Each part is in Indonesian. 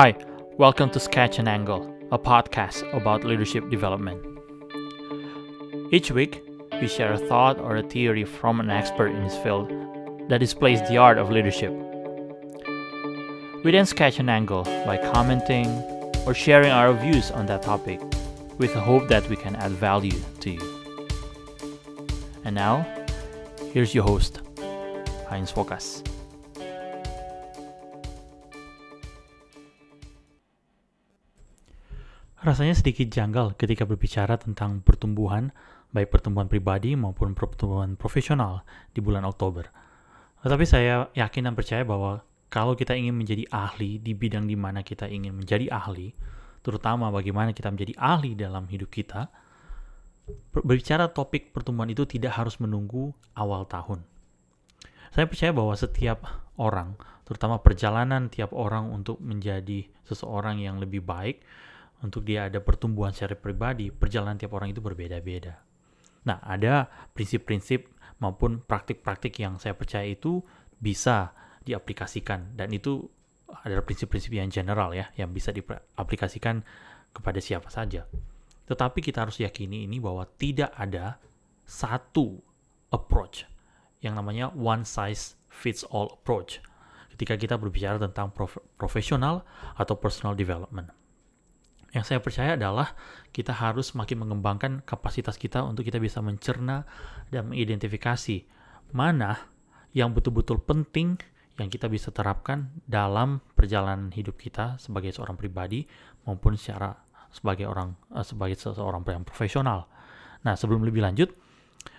Hi, welcome to Sketch and Angle, a podcast about leadership development. Each week, we share a thought or a theory from an expert in his field that displays the art of leadership. We then sketch an angle by commenting or sharing our views on that topic with the hope that we can add value to you. And now, here's your host, Heinz Fokas. Rasanya sedikit janggal ketika berbicara tentang pertumbuhan, baik pertumbuhan pribadi maupun pertumbuhan profesional di bulan Oktober. Tetapi saya yakin dan percaya bahwa kalau kita ingin menjadi ahli di bidang di mana kita ingin menjadi ahli, terutama bagaimana kita menjadi ahli dalam hidup kita, berbicara topik pertumbuhan itu tidak harus menunggu awal tahun. Saya percaya bahwa setiap orang, terutama perjalanan tiap orang untuk menjadi seseorang yang lebih baik, untuk dia ada pertumbuhan secara pribadi, perjalanan tiap orang itu berbeda-beda. Nah, ada prinsip-prinsip maupun praktik-praktik yang saya percaya itu bisa diaplikasikan dan itu adalah prinsip-prinsip yang general ya, yang bisa diaplikasikan kepada siapa saja. Tetapi kita harus yakini ini bahwa tidak ada satu approach yang namanya one size fits all approach ketika kita berbicara tentang prof profesional atau personal development. Yang saya percaya adalah kita harus semakin mengembangkan kapasitas kita untuk kita bisa mencerna dan mengidentifikasi mana yang betul-betul penting yang kita bisa terapkan dalam perjalanan hidup kita sebagai seorang pribadi maupun secara sebagai orang uh, sebagai seseorang yang profesional. Nah, sebelum lebih lanjut,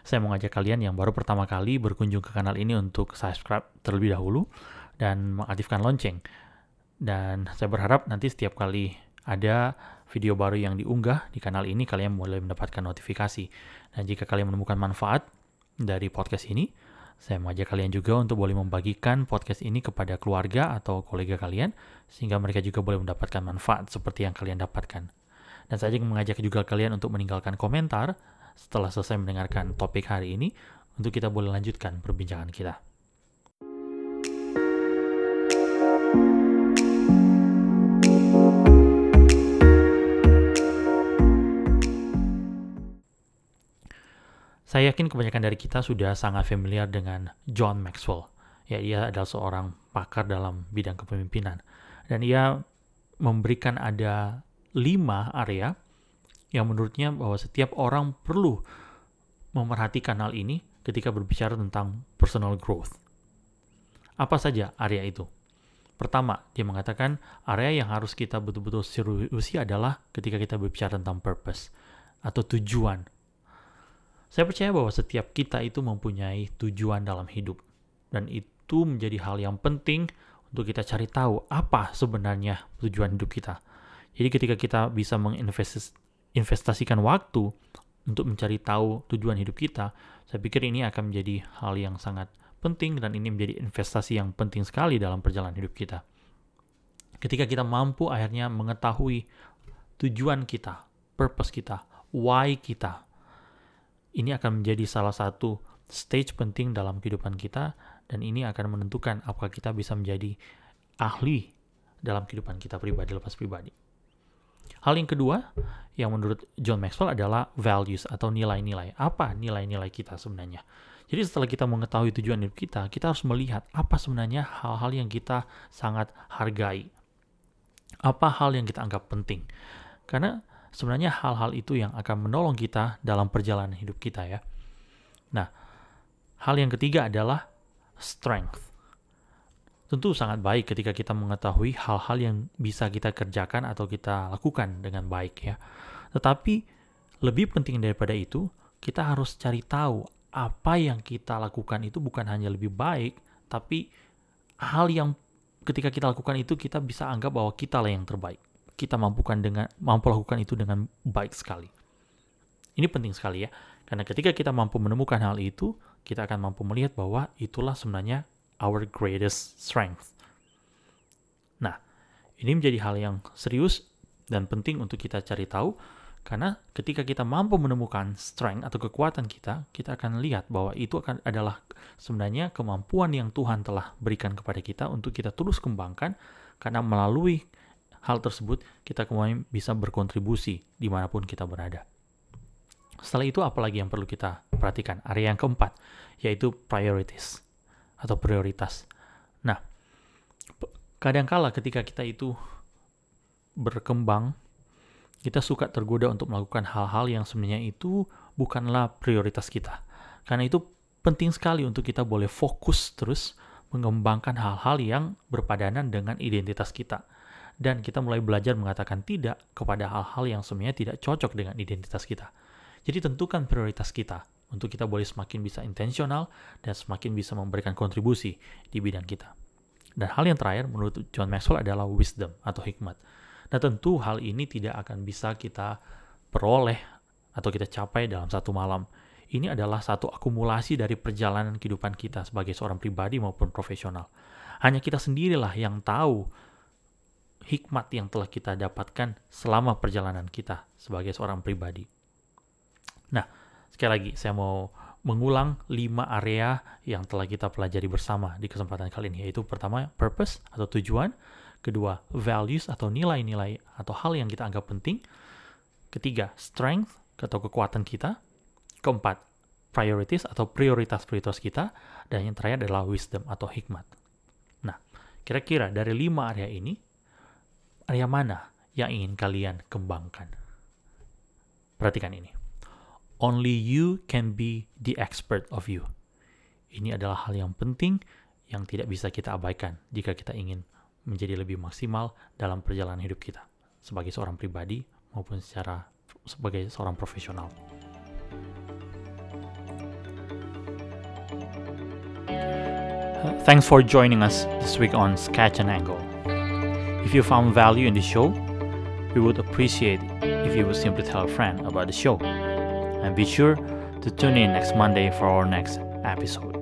saya mau ngajak kalian yang baru pertama kali berkunjung ke kanal ini untuk subscribe terlebih dahulu dan mengaktifkan lonceng. Dan saya berharap nanti setiap kali ada video baru yang diunggah di kanal ini, kalian boleh mendapatkan notifikasi. Dan jika kalian menemukan manfaat dari podcast ini, saya mengajak kalian juga untuk boleh membagikan podcast ini kepada keluarga atau kolega kalian, sehingga mereka juga boleh mendapatkan manfaat seperti yang kalian dapatkan. Dan saya juga mengajak juga kalian untuk meninggalkan komentar setelah selesai mendengarkan topik hari ini, untuk kita boleh lanjutkan perbincangan kita. Saya yakin kebanyakan dari kita sudah sangat familiar dengan John Maxwell. Ya, ia adalah seorang pakar dalam bidang kepemimpinan. Dan ia memberikan ada lima area yang menurutnya bahwa setiap orang perlu memerhatikan hal ini ketika berbicara tentang personal growth. Apa saja area itu? Pertama, dia mengatakan area yang harus kita betul-betul seriusi adalah ketika kita berbicara tentang purpose atau tujuan saya percaya bahwa setiap kita itu mempunyai tujuan dalam hidup. Dan itu menjadi hal yang penting untuk kita cari tahu apa sebenarnya tujuan hidup kita. Jadi ketika kita bisa menginvestasikan waktu untuk mencari tahu tujuan hidup kita, saya pikir ini akan menjadi hal yang sangat penting dan ini menjadi investasi yang penting sekali dalam perjalanan hidup kita. Ketika kita mampu akhirnya mengetahui tujuan kita, purpose kita, why kita, ini akan menjadi salah satu stage penting dalam kehidupan kita dan ini akan menentukan apakah kita bisa menjadi ahli dalam kehidupan kita pribadi lepas pribadi. Hal yang kedua yang menurut John Maxwell adalah values atau nilai-nilai. Apa nilai-nilai kita sebenarnya? Jadi setelah kita mengetahui tujuan hidup kita, kita harus melihat apa sebenarnya hal-hal yang kita sangat hargai. Apa hal yang kita anggap penting. Karena sebenarnya hal-hal itu yang akan menolong kita dalam perjalanan hidup kita ya. Nah, hal yang ketiga adalah strength. Tentu sangat baik ketika kita mengetahui hal-hal yang bisa kita kerjakan atau kita lakukan dengan baik ya. Tetapi lebih penting daripada itu, kita harus cari tahu apa yang kita lakukan itu bukan hanya lebih baik, tapi hal yang ketika kita lakukan itu kita bisa anggap bahwa kita lah yang terbaik kita mampukan dengan mampu lakukan itu dengan baik sekali. Ini penting sekali ya, karena ketika kita mampu menemukan hal itu, kita akan mampu melihat bahwa itulah sebenarnya our greatest strength. Nah, ini menjadi hal yang serius dan penting untuk kita cari tahu karena ketika kita mampu menemukan strength atau kekuatan kita, kita akan lihat bahwa itu akan adalah sebenarnya kemampuan yang Tuhan telah berikan kepada kita untuk kita terus kembangkan karena melalui hal tersebut, kita kemudian bisa berkontribusi di mana pun kita berada. Setelah itu, apalagi yang perlu kita perhatikan? Area yang keempat, yaitu priorities atau prioritas. Nah, kadangkala ketika kita itu berkembang, kita suka tergoda untuk melakukan hal-hal yang sebenarnya itu bukanlah prioritas kita. Karena itu penting sekali untuk kita boleh fokus terus mengembangkan hal-hal yang berpadanan dengan identitas kita. Dan kita mulai belajar mengatakan tidak kepada hal-hal yang sebenarnya tidak cocok dengan identitas kita. Jadi tentukan prioritas kita untuk kita boleh semakin bisa intensional dan semakin bisa memberikan kontribusi di bidang kita. Dan hal yang terakhir menurut John Maxwell adalah wisdom atau hikmat. Nah tentu hal ini tidak akan bisa kita peroleh atau kita capai dalam satu malam ini adalah satu akumulasi dari perjalanan kehidupan kita sebagai seorang pribadi maupun profesional. Hanya kita sendirilah yang tahu hikmat yang telah kita dapatkan selama perjalanan kita sebagai seorang pribadi. Nah, sekali lagi saya mau mengulang lima area yang telah kita pelajari bersama di kesempatan kali ini, yaitu pertama purpose atau tujuan, kedua values atau nilai-nilai atau hal yang kita anggap penting, ketiga strength atau kekuatan kita, Keempat, priorities atau prioritas-prioritas kita. Dan yang terakhir adalah wisdom atau hikmat. Nah, kira-kira dari lima area ini, area mana yang ingin kalian kembangkan? Perhatikan ini. Only you can be the expert of you. Ini adalah hal yang penting yang tidak bisa kita abaikan jika kita ingin menjadi lebih maksimal dalam perjalanan hidup kita sebagai seorang pribadi maupun secara sebagai seorang profesional. Thanks for joining us this week on Sketch and Angle. If you found value in the show, we would appreciate if you would simply tell a friend about the show. And be sure to tune in next Monday for our next episode.